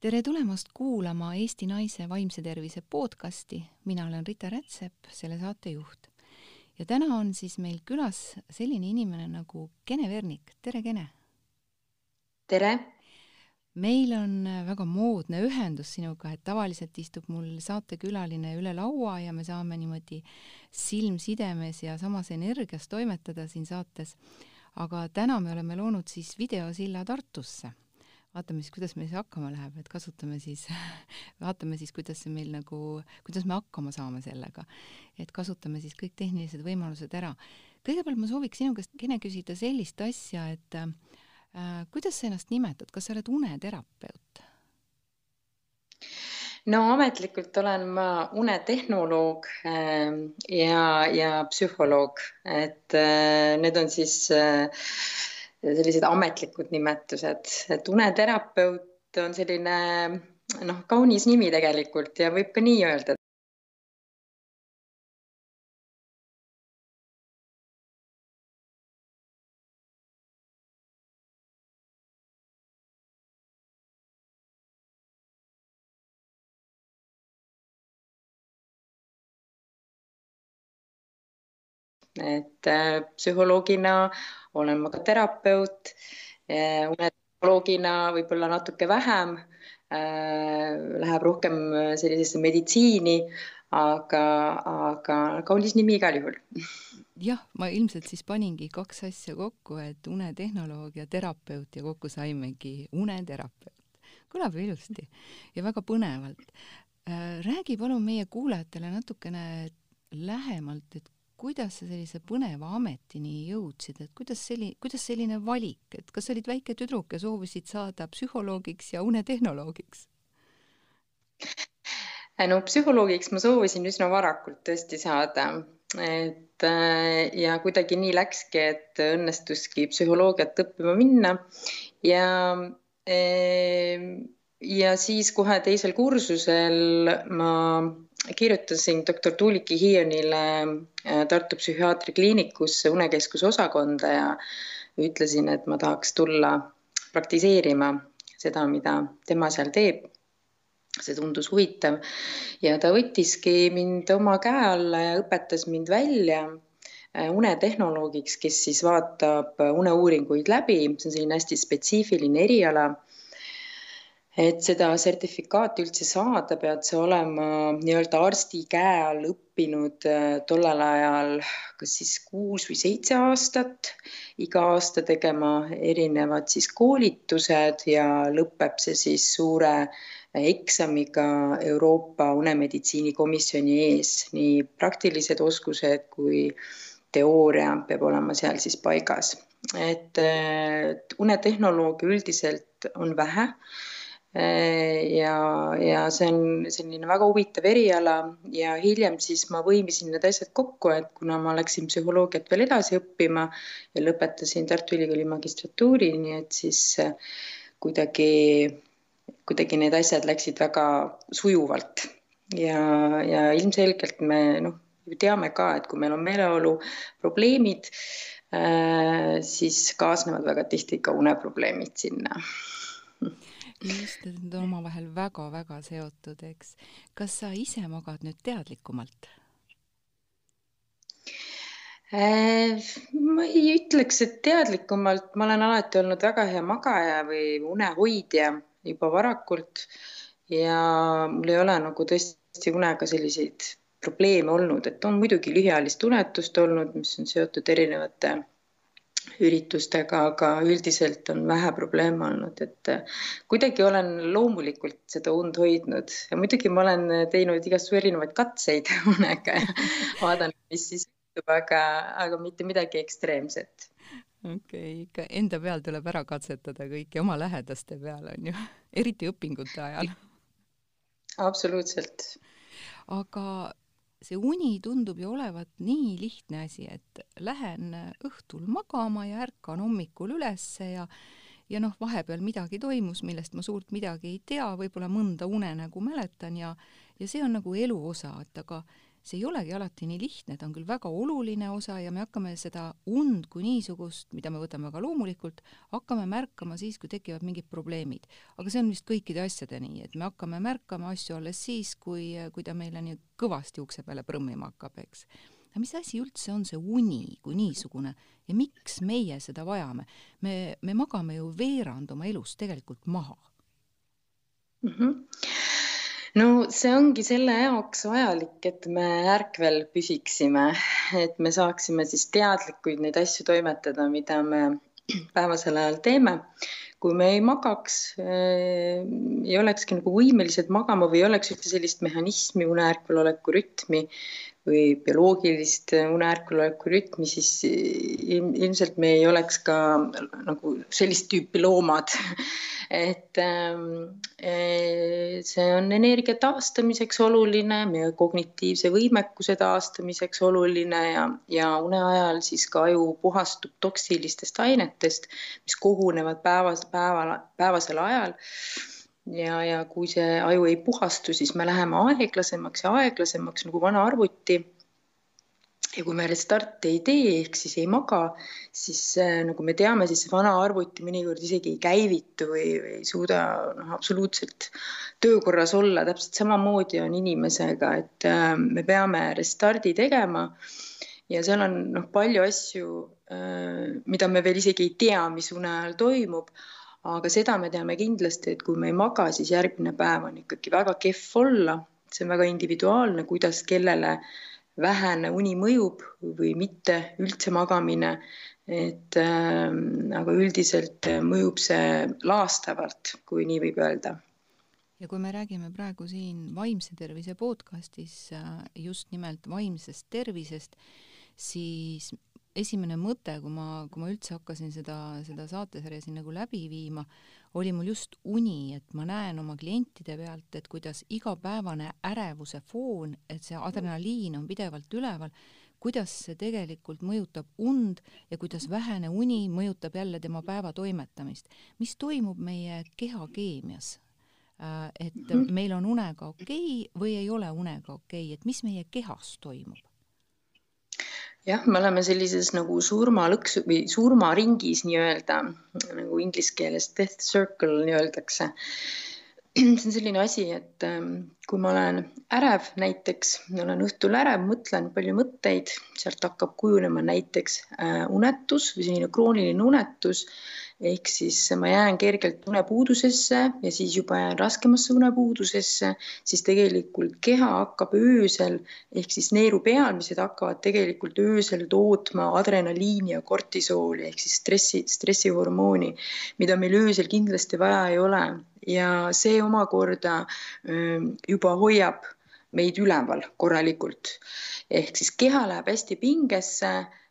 tere tulemast kuulama Eesti Naise Vaimse Tervise podcasti, mina olen Rita Rätsep, selle saatejuht. ja täna on siis meil külas selline inimene nagu Kene Vernik, tere Kene! tere! meil on väga moodne ühendus sinuga, et tavaliselt istub mul saatekülaline üle laua ja me saame niimoodi silmsidemes ja samas energias toimetada siin saates. aga täna me oleme loonud siis videosilla Tartusse vaatame siis, kuidas meil see hakkama läheb, et kasutame siis, vaatame siis, kuidas see meil nagu, kuidas me hakkama saame sellega. et kasutame siis kõik tehnilised võimalused ära. kõigepealt ma sooviks sinu käest, Kene, küsida sellist asja, et äh, kuidas sa ennast nimetad, kas sa oled uneterapeut? no ametlikult olen ma unetehnoloog äh, ja, ja psühholoog, et äh, need on siis äh, sellised ametlikud nimetused, et uneterapeut on selline noh, kaunis nimi tegelikult ja võib ka nii öelda. Et äh, psühholoogina olen ma ka terapeut, unetoloogina võib-olla natuke vähem, äh, läheb rohkem sellisesse meditsiini, aga, aga kaunis nimi igal juhul. jah, ma ilmselt siis paningi kaks asja kokku, et unetehnoloog ja terapeut ja kokku saimegi uneterapeut. kõlab ju ilusti ja väga põnevalt. Äh, räägi palun meie kuulajatele natukene lähemalt, et kuidas sa sellise põneva ametini jõudsid, et kuidas selli-, kuidas selline valik, et kas olid väike tüdruk ja soovisid saada psühholoogiks ja unetehnoloogiks? no psühholoogiks ma soovisin üsna varakult tõesti saada, et äh, ja kuidagi nii läkski, et õnnestuski psühholoogiat õppima minna ja äh, ja siis kohe teisel kursusel ma kirjutasin doktor Tuuliki Hiionile äh, Tartu psühhiaatrikliinikusse unekeskuse osakonda ja ütlesin, et ma tahaks tulla praktiseerima seda, mida tema seal teeb. see tundus huvitav ja ta võttiski mind oma käe alla ja õpetas mind välja äh, unetehnoloogiks, kes siis vaatab uneuuringuid läbi, see on selline hästi spetsiifiline eriala et seda sertifikaati üldse saada, pead sa olema nii-öelda arsti käe all õppinud äh, tollel ajal kas siis kuus või seitse aastat, iga aasta tegema erinevad siis koolitused ja lõpeb see siis suure eksamiga Euroopa Unemeditsiini Komisjoni ees, nii praktilised oskused kui teooria peab olema seal siis paigas. et äh, unetehnoloogia üldiselt on vähe Äh, ja, ja see on selline väga huvitav eriala ja hiljem siis ma võimisin need asjad kokku, et kuna ma läksin psühholoogiat veel edasi õppima ja lõpetasin Tartu Ülikooli magistratuuri, nii et siis äh, kuidagi, kuidagi need asjad läksid väga sujuvalt. Ja, ja ilmselgelt me noh, teame ka, et kui meil on meeleolu probleemid, äh, siis kaasnevad väga tihti ka uneprobleemid sinna just, et need on omavahel väga-väga seotud, eks. kas sa ise magad nüüd teadlikumalt? Äh, ma ei ütleks, et teadlikumalt, ma olen alati olnud väga hea magaja või unehoidja juba varakult ja mul ei ole nagu tõesti unega selliseid probleeme olnud, et on muidugi lühiajalist unetust olnud, mis on seotud erinevate üritustega, aga üldiselt on vähe probleeme olnud, et äh, kuidagi olen loomulikult seda und hoidnud ja muidugi ma olen teinud igasugu erinevaid katseid unega ja vaadanud, mis siis juhtub, aga, aga mitte midagi ekstreemset. okei okay,, ikka enda peal tuleb ära katsetada kõike, oma lähedaste peal on ju, eriti õpingute ajal. absoluutselt. aga see uni tundub ju olevat nii lihtne asi, et lähen õhtul magama ja ärkan hommikul ülesse ja ja noh, vahepeal midagi toimus, millest ma suurt midagi ei tea, võib-olla mõnda unenägu mäletan ja ja see on nagu elu osa, et aga see ei olegi alati nii lihtne, ta on küll väga oluline osa ja me hakkame seda und kui niisugust, mida me võtame väga loomulikult, hakkame märkama siis, kui tekivad mingid probleemid. aga see on vist kõikide asjade nii, et me hakkame märkama asju alles siis, kui, kui ta meile nii kõvasti ukse peale prõmmima hakkab, eks. aga mis asi üldse on see uni kui niisugune ja miks meie seda vajame? me, me magame ju veerand oma elust tegelikult maha mm. -hmm no see ongi selle jaoks vajalik, et me ärkvel püsiksime, et me saaksime siis teadlikuid neid asju toimetada, mida me päevasel ajal teeme. kui me ei magaks äh,, ei olekski nagu võimelised magama või ei oleks üldse sellist mehhanismi, uneärkvel oleku rütmi või bioloogilist uneärkveloleku rütmi, siis ilmselt me ei oleks ka nagu sellist tüüpi loomad et eh, see on energia taastamiseks oluline, meie kognitiivse võimekuse taastamiseks oluline ja, ja une ajal siis ka aju puhastub toksilistest ainetest, mis kogunevad päevas, päeval, päevasel ajal. Ja, ja kui see aju ei puhastu, siis me läheme aeglasemaks ja aeglasemaks nagu vana arvuti ja kui me restarti ei tee ehk siis ei maga, siis äh, nagu me teame, siis vana arvuti mõnikord isegi ei käivitu või, või ei suuda noh, absoluutselt töökorras olla. täpselt samamoodi on inimesega, et äh, me peame restardi tegema ja seal on noh, palju asju äh,, mida me veel isegi ei tea, mis une ajal toimub. aga seda me teame kindlasti, et kui me ei maga, siis järgmine päev on ikkagi väga kehv olla. see on väga individuaalne, kuidas kellele äh, vähene uni mõjub või mitte üldse magamine. et äh, aga üldiselt mõjub see laastavalt, kui nii võib öelda ja kui me räägime praegu siin vaimse tervise podcastis äh, just nimelt vaimsest tervisest, siis esimene mõte, kui ma, kui ma üldse hakkasin seda, seda saatesarja siin nagu läbi viima, oli mul just uni, et ma näen oma klientide pealt, et kuidas igapäevane ärevuse foon, et see adrenaliin on pidevalt üleval, kuidas see tegelikult mõjutab und ja kuidas vähene uni mõjutab jälle tema päeva toimetamist. mis toimub meie kehakeemias? Äh, et mhm. meil on unega okei okay või ei ole unega okei okay., et mis meie kehas toimub? Jah, me oleme sellises nagu surmalõksu või surmaringis nii-öelda nagu inglise keeles death circle öeldakse. see on selline asi, et ähm, kui ma olen ärev näiteks, olen õhtul ärev, mõtlen palju mõtteid, sealt hakkab kujunema näiteks äh, unetus või selline krooniline unetus ehk siis ma jään kergelt unepuudusesse ja siis juba jään raskemasse unepuudusesse, siis tegelikult keha hakkab öösel ehk siis neerupealmised hakkavad tegelikult öösel tootma adrenaliini ja kortisooli ehk siis stressi, stressihormooni, mida meil öösel kindlasti vaja ei ole ja see omakorda juba hoiab meid üleval korralikult. ehk siis keha läheb hästi pingesse,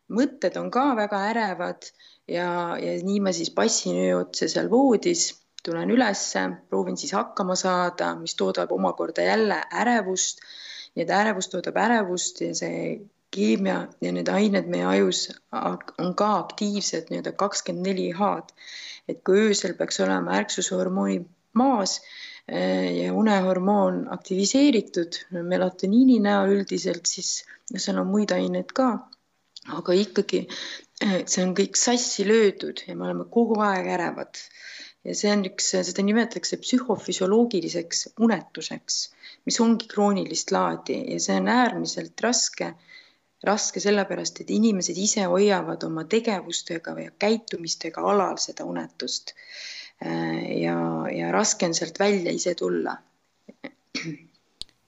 mõtted on ka väga ärevad ja, ja nii ma siis passin öö otsa seal voodis, tulen ülesse, proovin siis hakkama saada, mis toodab omakorda jälle ärevust. nii et ärevus toodab ärevust ja see keemia ja need ained meie ajus on ka aktiivsed nii-öelda kakskümmend neli H-d. et kui öösel peaks olema ärksushormooni maas eh, ja unehormoon aktiviseeritud melatoniini näol üldiselt, siis seal on muid aineid ka aga ikkagi see on kõik sassi löödud ja me oleme kogu aeg ärevad. ja see on üks, seda nimetatakse psühhofüsioloogiliseks unetuseks, mis ongi kroonilist laadi ja see on äärmiselt raske. raske sellepärast, et inimesed ise hoiavad oma tegevustega või käitumistega alal seda unetust. ja, ja raske on sealt välja ise tulla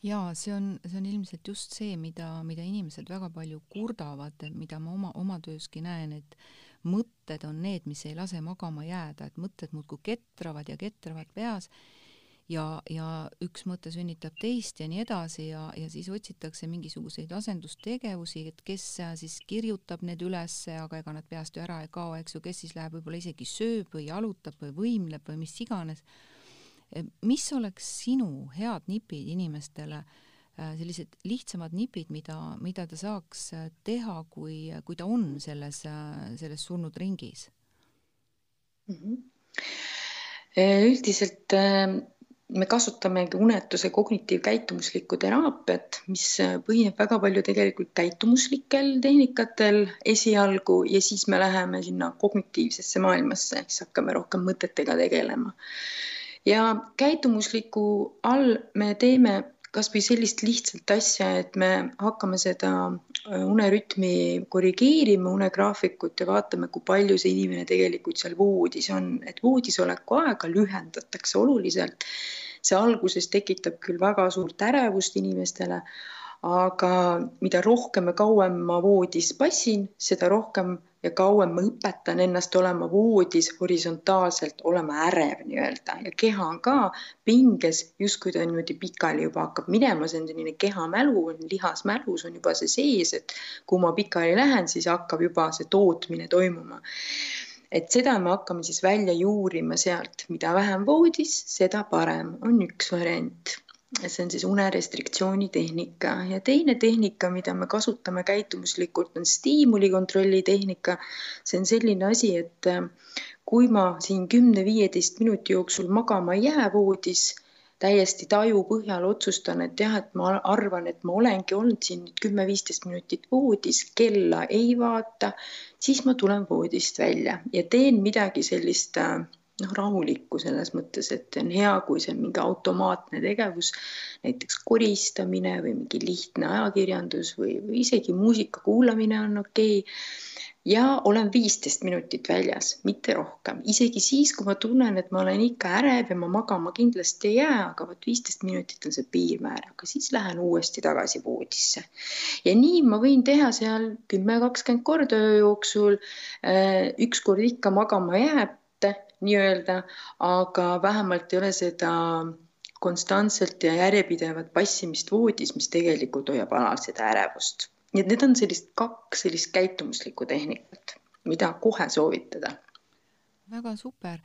jaa, see on, see on ilmselt just see, mida, mida inimesed väga palju kurdavad, mida ma oma, oma tööski näen, et mõtted on need, mis ei lase magama jääda, et mõtted muudkui ketravad ja ketravad peas ja, ja üks mõte sünnitab teist ja nii edasi ja, ja siis otsitakse mingisuguseid asendustegevusi, et kes siis kirjutab need ülesse, aga ega nad peast ju ära ei kao, eks ju, kes siis läheb võib-olla isegi sööb või jalutab või võimleb või mis iganes mis oleks sinu head nipid inimestele, äh, sellised lihtsamad nipid, mida, mida ta saaks äh, teha, kui, kui ta on selles, selles surnud ringis mm? -hmm. üldiselt me kasutamegi unetuse kognitiivkäitumuslikku teraapiat, mis põhineb väga palju tegelikult käitumuslikel tehnikatel esialgu ja siis me läheme sinna kognitiivsesse maailmasse, siis hakkame rohkem mõtetega tegelema. Ja käitumusliku all me teeme kasvõi sellist lihtsat asja, et me hakkame seda äh, unerütmi korrigeerima, unegraafikut ja vaatame, kui palju see inimene tegelikult seal voodis on, et voodis oleku aega lühendatakse oluliselt. see alguses tekitab küll väga suurt ärevust inimestele, aga mida rohkem ja kauem ma voodis passin, seda rohkem ja kauem ma õpetan ennast olema voodis horisontaalselt, olema ärev nii-öelda. Ja keha on ka pinges, justkui ta niimoodi pikali juba hakkab minema, see on selline kehamälu, lihasmälus on juba see sees, et kui ma pikali lähen, siis hakkab juba see tootmine toimuma. Et seda me hakkame siis välja juurima sealt, mida vähem voodis, seda parem, on üks variant see on siis unerestriktsiooni tehnika ja teine tehnika, mida me kasutame käitumuslikult, on stiimulikontrolli tehnika. see on selline asi, et äh, kui ma siin kümne-viieteist minuti jooksul magama ei jää voodis, täiesti taju põhjal otsustan, et jah, et ma arvan, et ma olengi olnud siin nüüd kümme-viisteist minutit voodis, kella ei vaata, siis ma tulen voodist välja ja teen midagi sellist äh, noh, rahulikku selles mõttes, et on hea, kui see on mingi automaatne tegevus, näiteks koristamine või mingi lihtne ajakirjandus või, või isegi muusika kuulamine on okei okay. ja olen viisteist minutit väljas, mitte rohkem, isegi siis, kui ma tunnen, et ma olen ikka ärev ja ma magama kindlasti ei jää, aga vot viisteist minutit on see piirmäär, aga siis lähen uuesti tagasi voodisse. ja nii ma võin teha seal kümme, kakskümmend korda öö jooksul. Äh, ükskord ikka magama jääb nii-öelda, aga vähemalt ei ole seda konstantselt ja järjepidevat passimist voodis, mis tegelikult hoiab alal seda ärevust. nii et need on sellist kaks sellist käitumuslikku tehnikat, mida kohe soovitada. väga super,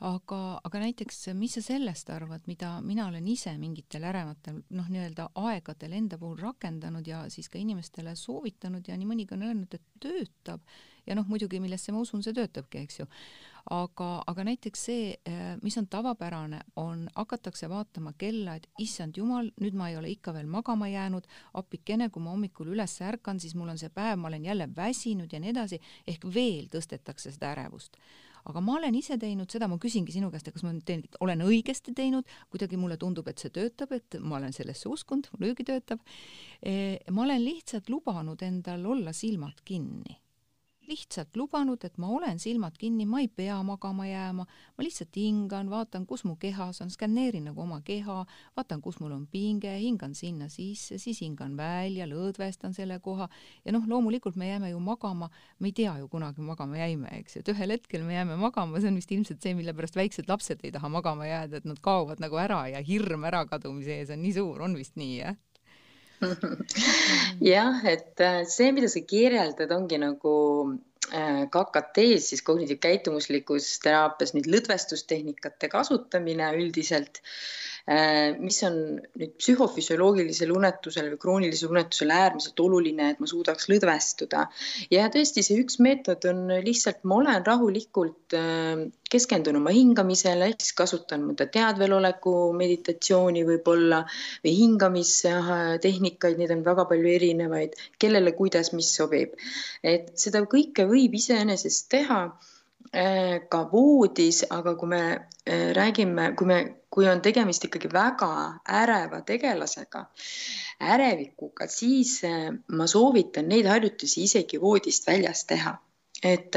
aga, aga näiteks, mis sa sellest arvad, mida mina olen ise mingitel ärevatel noh, nii-öelda aegadel enda puhul rakendanud ja siis ka inimestele soovitanud ja nii mõnigi on öelnud, et töötab ja noh, muidugi millesse ma usun, see töötabki, eks ju aga, aga näiteks see, eh, mis on tavapärane, on, hakatakse vaatama kella, et issand jumal, nüüd ma ei ole ikka veel magama jäänud, appikene, kui ma hommikul üles ärkan, siis mul on see päev, ma olen jälle väsinud ja nii edasi, ehk veel tõstetakse seda ärevust aga ma olen ise teinud seda, ma küsingi sinu käest, kas ma nüüd teen, olen õigesti teinud, kuidagi mulle tundub, et see töötab, et ma olen sellesse uskunud, muidugi töötab. Eh, ma olen lihtsalt lubanud endal olla silmad kinni lihtsalt lubanud, et ma olen silmad kinni, ma ei pea magama jääma, ma lihtsalt hingan, vaatan, kus mu kehas on, skänneerin nagu oma keha, vaatan, kus mul on pinge, hingan sinna sisse, siis hingan välja, lõdvestan selle koha. Ja noh, loomulikult me jääme ju magama, me ei tea ju kunagi magama jäime, eks. Ju, et ühel hetkel me jääme magama, see on vist ilmselt see, mille pärast väiksed lapsed ei taha magama jääda, et nad kaovad nagu ära ja hirm ärakadumise ees on nii suur, on vist nii, jah? jah, et äh, see, mida sa kirjeldad, ongi nagu äh, KKT-s siis kognitiivkäitumuslikus teraapias nüüd lõdvestustehnikate kasutamine üldiselt mis on nüüd psühhofüsioloogilisel unetusel või kroonilisel unetusel äärmiselt oluline, et ma suudaks lõdvestuda. ja tõesti, see üks meetod on lihtsalt, ma olen rahulikult äh, keskendun oma hingamisele, ehk siis kasutan mõnda teadveloleku meditatsiooni võib-olla või hingamistehnikaid, neid on väga palju erinevaid, kellele, kuidas, mis sobib. et seda kõike võib iseenesest teha Äh, ka voodis, aga kui me äh, räägime, kui me, kui on tegemist ikkagi väga äreva tegelasega, ärevikuga, siis äh, ma soovitan neid harjutusi isegi voodist väljas teha. et,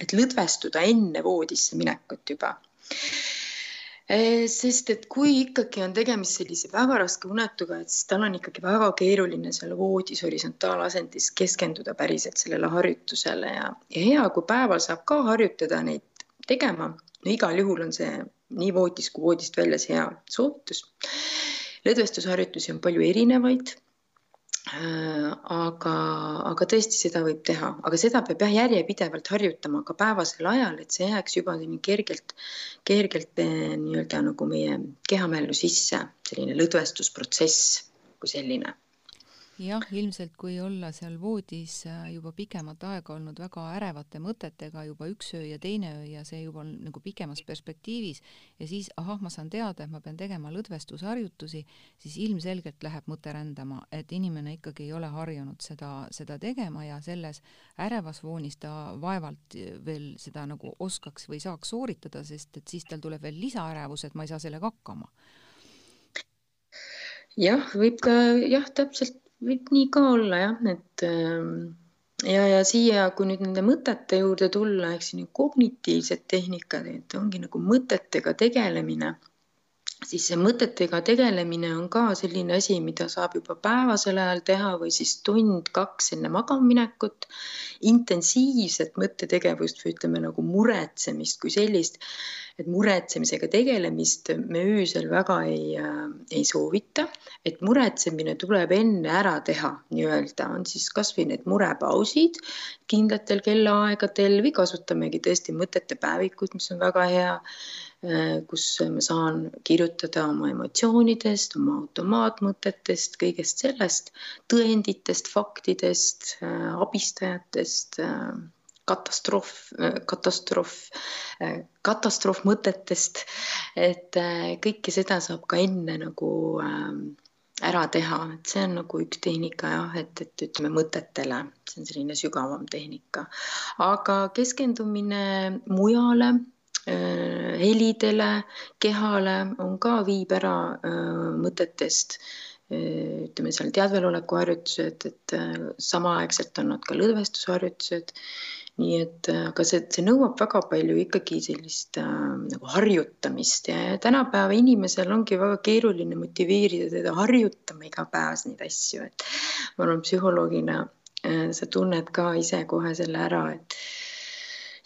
et lõdvestuda enne voodisse minekut juba Eh, sest et kui ikkagi on tegemist sellise väga raske unetuga, et siis tal on ikkagi väga keeruline seal voodis horisontaalasendis keskenduda päriselt sellele harjutusele ja, ja hea, kui päeval saab ka harjutada neid tegema. no igal juhul on see nii voodis kui voodist väljas hea soovitus. lõdvestusharjutusi on palju erinevaid Äh, aga, aga tõesti, seda võib teha, aga seda peab jah järjepidevalt harjutama ka päevasel ajal, et see jääks juba kergelt, kergelt eh, nii-öelda nagu meie kehamällu sisse, selline lõdvestusprotsess kui selline jah, ilmselt kui olla seal voodis äh, juba pikemat aega olnud väga ärevate mõtetega juba üks öö ja teine öö ja see juba on nagu pikemas perspektiivis ja siis ahah, ma saan teada, et ma pean tegema lõdvestusharjutusi, siis ilmselgelt läheb mõte rändama, et inimene ikkagi ei ole harjunud seda, seda tegema ja selles ärevas voonis ta vaevalt veel seda nagu oskaks või saaks sooritada, sest et siis tal tuleb veel lisaärevus, et ma ei saa sellega hakkama. Jah, võib ka jah, täpselt võib nii ka olla jah, et ähm, ja, ja siia, kui nüüd nende mõtete juurde tulla, ehk siis kognitiivsed tehnikad, et ongi nagu mõtetega tegelemine siis see mõtetega tegelemine on ka selline asi, mida saab juba päevasel ajal teha või siis tund-kaks enne magamaminekut. intensiivset mõttetegevust või ütleme nagu muretsemist kui sellist, et muretsemisega tegelemist me öösel väga ei äh,, ei soovita, et muretsemine tuleb enne ära teha, nii-öelda on siis kasvõi need murepausid kindlatel kellaaegadel või kasutamegi tõesti mõtete päevikut, mis on väga hea kus ma saan kirjutada oma emotsioonidest, oma automaatmõtetest, kõigest sellest, tõenditest, faktidest, äh, abistajatest, äh, katastroof, katastroof, katastroofmõtetest, et kõike seda saab ka enne nagu ära teha, et see on nagu üks tehnika jah, et, et ütleme mõtetele, see on selline sügavam tehnika, aga keskendumine mujale Äh, helidele, kehale on ka, viib ära äh, mõtetest äh, ütleme seal teadveloleku harjutused, et samaaegselt on nad ka lõdvestusharjutused. nii et, aga see, see nõuab väga palju ikkagi sellist äh, nagu harjutamist ja, tänapäeva inimesel ongi väga keeruline motiveerida teda harjutama igapäevas neid asju, et ma arvan, psühholoogina äh, sa tunned ka ise kohe selle ära, et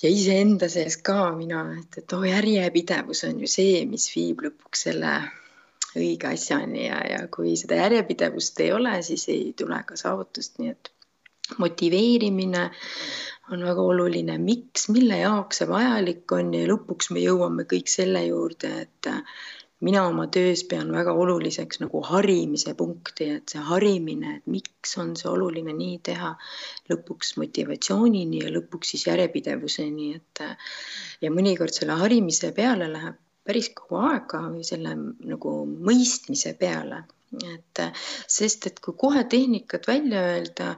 ja iseenda sees ka mina, et, et oh, järjepidevus on ju see, mis viib lõpuks selle õige asjani ja, ja kui seda järjepidevust ei ole, siis ei tule ka saavutust, nii et motiveerimine on väga oluline, miks, mille jaoks see vajalik on ja lõpuks me jõuame kõik selle juurde, et mina oma töös pean väga oluliseks nagu harimise punkti, et see harimine, et miks on see oluline nii teha, lõpuks motivatsioonini ja lõpuks siis järjepidevuseni, et ja mõnikord selle harimise peale läheb päris kaua aega või selle nagu mõistmise peale, et sest et kui kohe tehnikat välja öelda,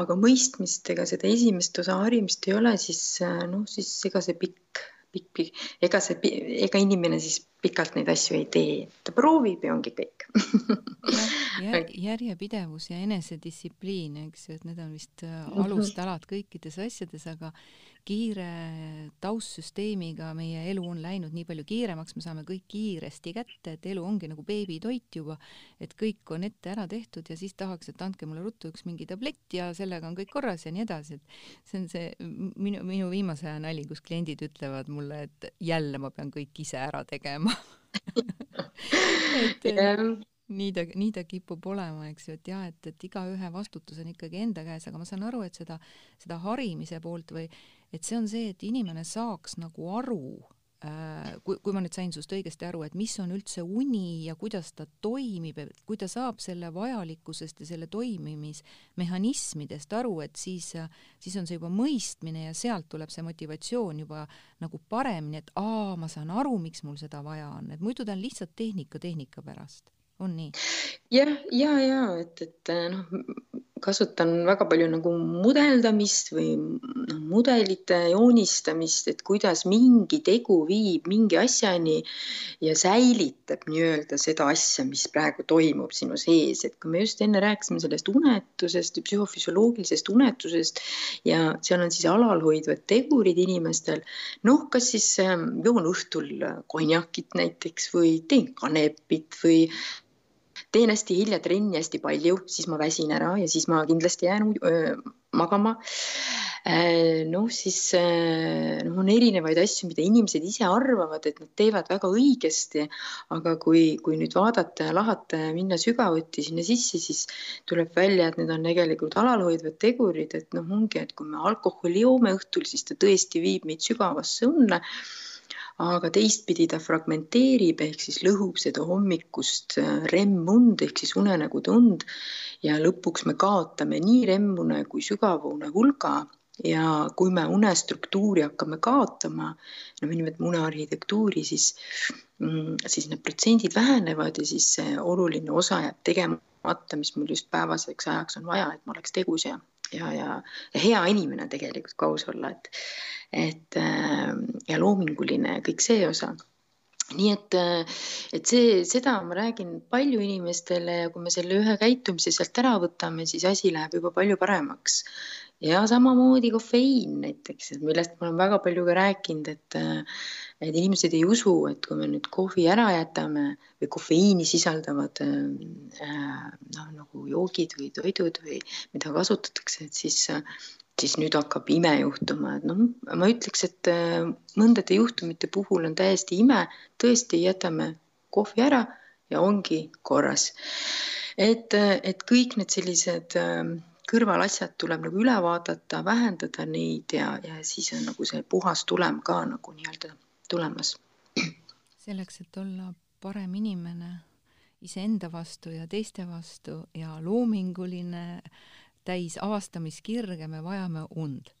aga mõistmist ega seda esimest osa harimist ei ole, siis noh, siis ega see pikk pikk, pikk, ega see, ega inimene siis pikalt neid asju ei tee, ta proovib ja ongi kõik järjepidevus ja enesedistsipliin, eks ju, et need on vist äh, mhm. alustalad kõikides asjades, aga kiire taustsüsteemiga meie elu on läinud nii palju kiiremaks, me saame kõik kiiresti kätte, et elu ongi nagu beebitoit juba, et kõik on ette ära tehtud ja siis tahaks, et andke mulle ruttu üks mingi tablett ja sellega on kõik korras ja nii edasi, et see on see minu, minu viimase aja nali, kus kliendid ütlevad mulle, et jälle ma pean kõik ise ära tegema et yeah. nii ta, nii ta kipub olema, eks ju, et jah, et, et igaühe vastutus on ikkagi enda käes, aga ma saan aru, et seda, seda harimise poolt või et see on see, et inimene saaks nagu aru kui, kui ma nüüd sain sinust õigesti aru, et mis on üldse uni ja kuidas ta toimib, et kui ta saab selle vajalikkusest ja selle toimimismehhanismidest aru, et siis, siis on see juba mõistmine ja sealt tuleb see motivatsioon juba nagu paremini, et aa, ma saan aru, miks mul seda vaja on, et muidu ta on lihtsalt tehnika tehnika pärast, on nii? jah, ja, ja, ja et, et noh, kasutan väga palju nagu mudeldamist või noh, mudelite joonistamist, et kuidas mingi tegu viib mingi asjani ja säilitab nii-öelda seda asja, mis praegu toimub sinu sees, et kui me just enne rääkisime sellest unetusest, psühhofüsioloogilisest unetusest ja seal on siis alalhoidvad tegurid inimestel, noh, kas siis ähm, joon õhtul konjakit näiteks või teen kanepit või teen hästi hilja trenni hästi palju, siis ma väsin ära ja siis ma kindlasti jään öö, magama. Äh, noh, siis noh, on erinevaid asju, mida inimesed ise arvavad, et nad teevad väga õigesti, aga kui, kui nüüd vaadata ja lahata ja minna sügavuti sinna sisse, siis tuleb välja, et need on tegelikult alalhoidvad tegurid, et noh, ongi, et kui me alkoholi joome õhtul, siis ta tõesti viib meid sügavasse unne aga teistpidi ta fragmenteerib ehk siis lõhub seda hommikust äh, REM-und ehk siis unenägude und ja lõpuks me kaotame nii REM-une kui sügavune hulga ja kui me unestruktuuri hakkame kaotama, no me nimetame unearhitektuuri, siis, mm, siis need protsendid vähenevad ja siis see oluline osa jääb tegemata, mis mul just päevaseks ajaks on vaja, et ma oleks tegus ja ja, ja, ja hea inimene tegelikult, kui aus olla, et, et äh, ja loominguline ja kõik see osa nii et, äh, et see, seda ma räägin palju inimestele ja kui me selle ühe käitumise sealt ära võtame, siis asi läheb juba palju paremaks. Ja samamoodi kofeiin näiteks, millest ma olen väga palju ka rääkinud, et äh, et inimesed ei usu, et kui me nüüd kohvi ära jätame või kofeiini sisaldavad äh, noh, nagu joogid või toidud või mida kasutatakse, et siis, siis nüüd hakkab ime juhtuma, et noh, ma ütleks, et äh, mõndade juhtumite puhul on täiesti ime, tõesti jätame kohvi ära ja ongi korras. et, et kõik need sellised äh, kõrvalasjad tuleb nagu üle vaadata, vähendada neid ja, ja siis on nagu see puhas tulem ka nagu nii-öelda tulemas. selleks, et olla parem inimene iseenda vastu ja teiste vastu ja loominguline, täis avastamiskirge, me vajame und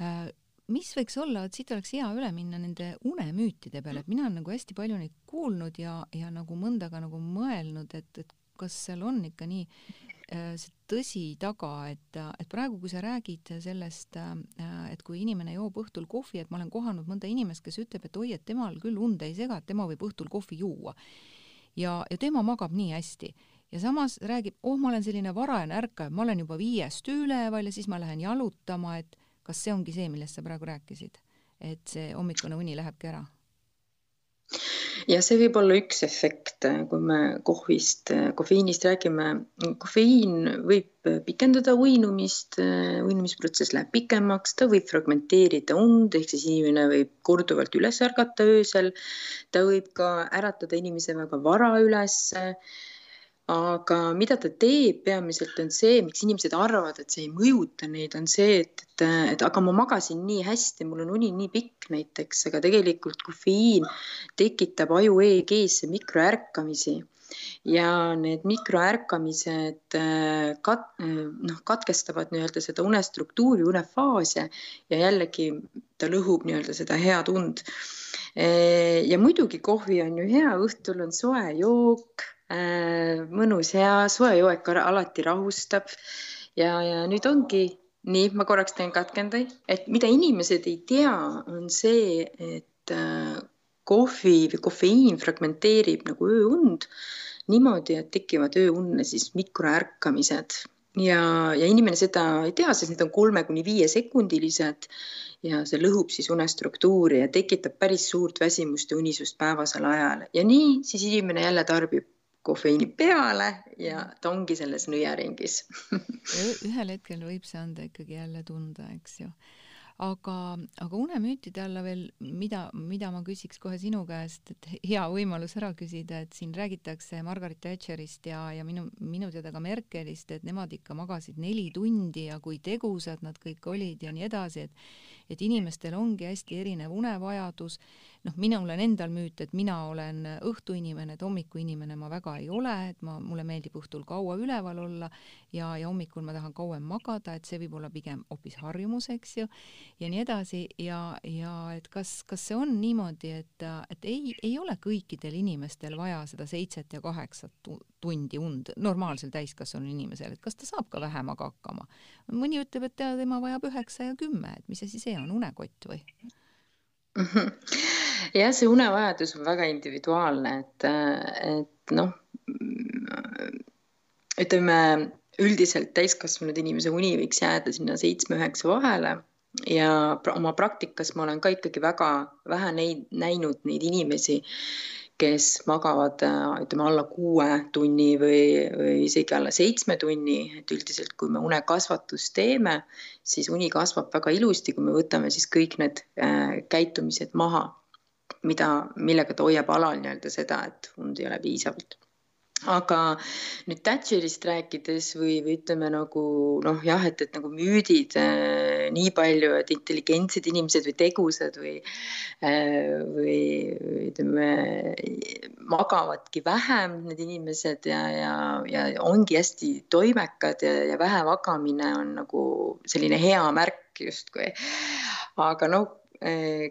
äh, mis võiks olla, et siit oleks hea üle minna nende unemüütide peale, et mina olen nagu hästi palju neid kuulnud ja, ja nagu mõnda ka nagu mõelnud, et, et kas seal on ikka nii see tõsi taga, et, et praegu, kui sa räägid sellest, äh, et kui inimene joob õhtul kohvi, et ma olen kohanud mõnda inimest, kes ütleb, et oi, et temal küll und ei sega, et tema võib õhtul kohvi juua. ja, ja tema magab nii hästi. Ja samas räägib, oh, ma olen selline varajane ärkaja, ma olen juba viiest üleval ja siis ma lähen jalutama, et kas see ongi see, millest sa praegu rääkisid, et see hommikune uni lähebki ära ja see võib olla üks efekt, kui me kohvist, kofeiinist räägime. kofeiin võib pikendada uinumist, uinumisprotsess läheb pikemaks, ta võib fragmenteerida und, ehk siis inimene võib korduvalt üles ärgata öösel. ta võib ka äratada inimese väga vara ülesse aga mida ta teeb peamiselt on see, miks inimesed arvavad, et see ei mõjuta neid, on see, et, et, et aga ma magasin nii hästi, mul on uni nii pikk näiteks, aga tegelikult kofeiin tekitab aju EEG-sse mikroärkamisi ja need mikroärkamised äh, kat-, noh, katkestavad nii-öelda seda unestruktuuri, unefaase ja jällegi ta lõhub nii-öelda seda head und. Äh, ja muidugi kohvi on ju hea, õhtul on soe jook Äh, mõnus ja soe joek alati rahustab. ja, ja nüüd ongi nii, ma korraks teen katkenda, et mida inimesed ei tea, on see, et äh, kohvi või kofeiin fragmenteerib nagu ööund niimoodi, et tekivad ööunne siis mikroärkamised. Ja, ja inimene seda ei tea, sest need on kolme kuni viiesekundilised ja see lõhub siis unestruktuuri ja tekitab päris suurt väsimust ja unisust päevasel ajal. Ja nii siis inimene jälle tarbib kofeiini peale ja ta ongi selles nõiaringis ühel hetkel võib see anda ikkagi jälle tunda, eks ju. aga, aga unemüütide alla veel, mida, mida ma küsiks kohe sinu käest, et hea võimalus ära küsida, et siin räägitakse Margaret Thatcherist ja, ja minu, minu teada ka Merkelist, et nemad ikka magasid neli tundi ja kui tegusad nad kõik olid ja nii edasi, et et inimestel ongi hästi erinev unevajadus noh, minul on endal müüt, et mina olen õhtuinimene, et hommikuinimene ma väga ei ole, et ma, mulle meeldib õhtul kaua üleval olla ja, ja hommikul ma tahan kauem magada, et see võib olla pigem hoopis harjumus, eks ju, ja nii edasi ja, ja et kas, kas see on niimoodi, et, et ei, ei ole kõikidel inimestel vaja seda seitset ja kaheksat tundi und normaalsel täiskasvanu inimesel, et kas ta saab ka vähemaga hakkama? mõni ütleb, et tema vajab üheksa ja kümme, et mis asi see on, unekott või? jah, see unevajadus on väga individuaalne, et, et noh, ütleme üldiselt täiskasvanud inimese uni võiks jääda sinna seitsme-üheksa vahele ja oma praktikas ma olen ka ikkagi väga vähe neid näinud neid inimesi, kes magavad ütleme alla kuue tunni või, või isegi alla seitsme tunni, et üldiselt, kui me unekasvatust teeme, siis uni kasvab väga ilusti, kui me võtame siis kõik need äh, käitumised maha, mida, millega ta hoiab alal nii-öelda seda, et und ei ole piisavalt aga nüüd Thatcherist rääkides või, või ütleme nagu noh, jah, et, et nagu müüdid äh, nii palju, et intelligentsed inimesed või tegusad või äh,, või ütleme, magavadki vähem need inimesed ja, ja, ja ongi hästi toimekad ja, ja vähe magamine on nagu selline hea märk justkui. aga noh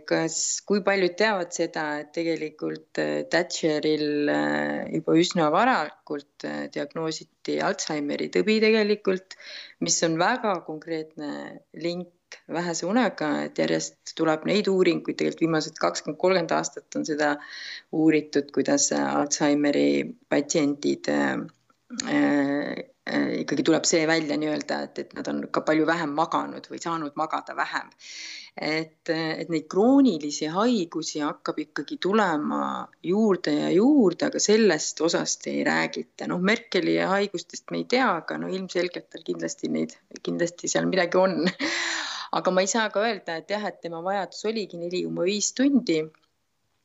kas, kui paljud teavad seda, et tegelikult eh, Thatcheril eh, juba üsna varakult diagnoositi Alžeimeri tõbi tegelikult, mis on väga konkreetne link vähese unega, et järjest tuleb neid uuringuid, tegelikult viimased kakskümmend, kolmkümmend aastat on seda uuritud, kuidas Alžeimeri patsiendid ikkagi tuleb see välja nii-öelda, et, et nad on ka palju vähem maganud või saanud magada vähem et, et neid kroonilisi haigusi hakkab ikkagi tulema juurde ja juurde, aga sellest osast ei räägita. noh, Merkeli haigustest me ei tea, aga no ilmselgelt tal kindlasti neid, kindlasti seal midagi on. aga ma ei saa ka öelda, et jah, et tema vajadus oligi neli koma viis tundi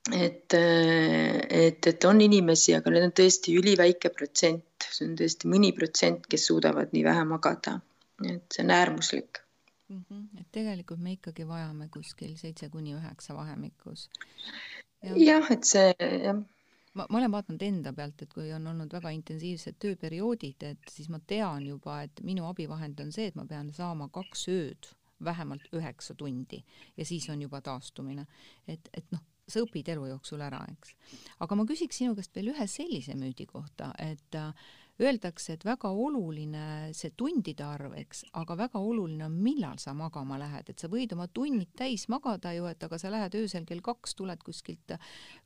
et, et, et on inimesi, aga need on tõesti üliväike protsent, see on tõesti mõni protsent, kes suudavad nii vähe magada. et see on äärmuslik mm. -hmm. et tegelikult me ikkagi vajame kuskil seitse kuni üheksa vahemikus. jah ja,, et see jah ma, ma olen vaadanud enda pealt, et kui on olnud väga intensiivsed tööperioodid, et siis ma tean juba, et minu abivahend on see, et ma pean saama kaks ööd vähemalt üheksa tundi ja siis on juba taastumine. et, et noh, sa õpid elu jooksul ära, eks. aga ma küsiks sinu käest veel ühe sellise müüdi kohta, et äh, öeldakse, et väga oluline see tundide arv, eks, aga väga oluline on, millal sa magama lähed, et sa võid oma tunnid täis magada ju, et aga sa lähed öösel kell kaks, tuled kuskilt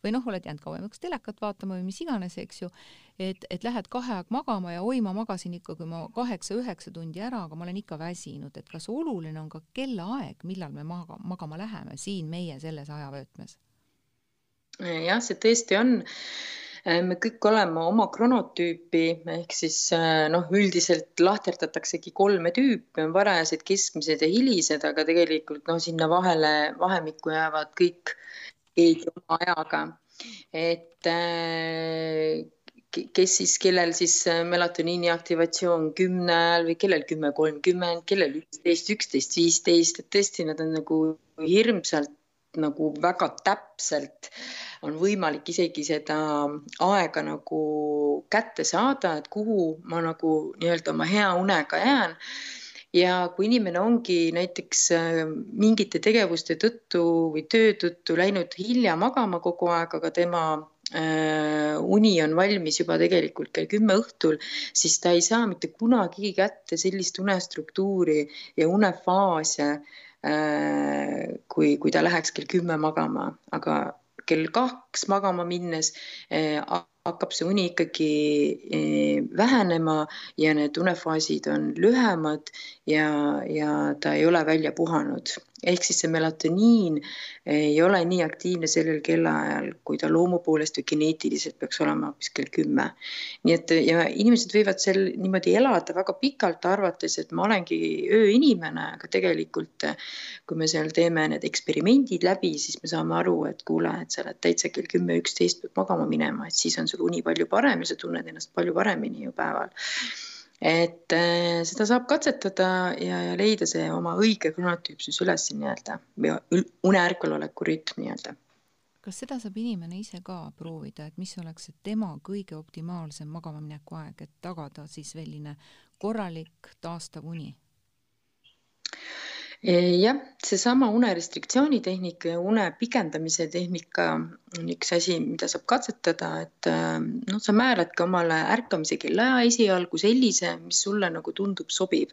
või noh, oled jäänud kauemaks telekat vaatama või mis iganes, eks ju, et, et lähed kahe aeg magama ja oi, ma magasin ikkagi oma kaheksa-üheksa tundi ära, aga ma olen ikka väsinud, et kas oluline on ka kellaaeg, millal me maga, magama läheme siin meie selles ajavöötmes? Jah, see tõesti on. Äh, me kõik oleme oma kronotüüpi ehk siis äh, noh, üldiselt lahterdataksegi kolme tüüpi, on varajased, keskmised ja hilised, aga tegelikult noh, sinna vahele, vahemikku jäävad kõik keegi oma ajaga. et äh, kes siis, kellel siis melatoniini aktivatsioon kümne ajal või kellel kümme kolmkümmend, kellel üksteist, üksteist viisteist, et tõesti, nad on nagu hirmsalt nagu väga täpselt on võimalik isegi seda aega nagu kätte saada, et kuhu ma nagu nii-öelda oma hea unega jään. ja kui inimene ongi näiteks äh, mingite tegevuste tõttu või töö tõttu läinud hilja magama kogu aeg, aga tema äh, uni on valmis juba tegelikult kell kümme õhtul, siis ta ei saa mitte kunagi kätte sellist unestruktuuri ja unefaase kui, kui ta läheks kell kümme magama, aga kell kaks magama minnes äh, hakkab see uni ikkagi äh, vähenema ja need unefaasid on lühemad ja, ja ta ei ole välja puhanud ehk siis see melatoniin ei ole nii aktiivne sellel kellaajal, kui ta loomu poolest või geneetiliselt peaks olema hoopis kell kümme. nii et ja inimesed võivad seal niimoodi elada väga pikalt, arvates, et ma olengi ööinimene, aga tegelikult kui me seal teeme need eksperimendid läbi, siis me saame aru, et kuule, et sa oled täitsa kell kümme, üksteist pead magama minema, et siis on sul uni palju parem ja sa tunned ennast palju paremini ju päeval et äh, seda saab katsetada ja, ja leida see oma õige kronotüüp siis üles nii-öelda või une ärkveloleku rütm nii-öelda. kas seda saab inimene ise ka proovida, et mis oleks tema kõige optimaalsem magamamineku aeg, et tagada siis selline korralik taastav uni? Jah, seesama une restriktsiooni tehnika ja une pikendamise tehnika on üks asi, mida saab katsetada, et noh, sa määradki omale ärkamise kellaaja esialgu sellise, mis sulle nagu tundub sobiv.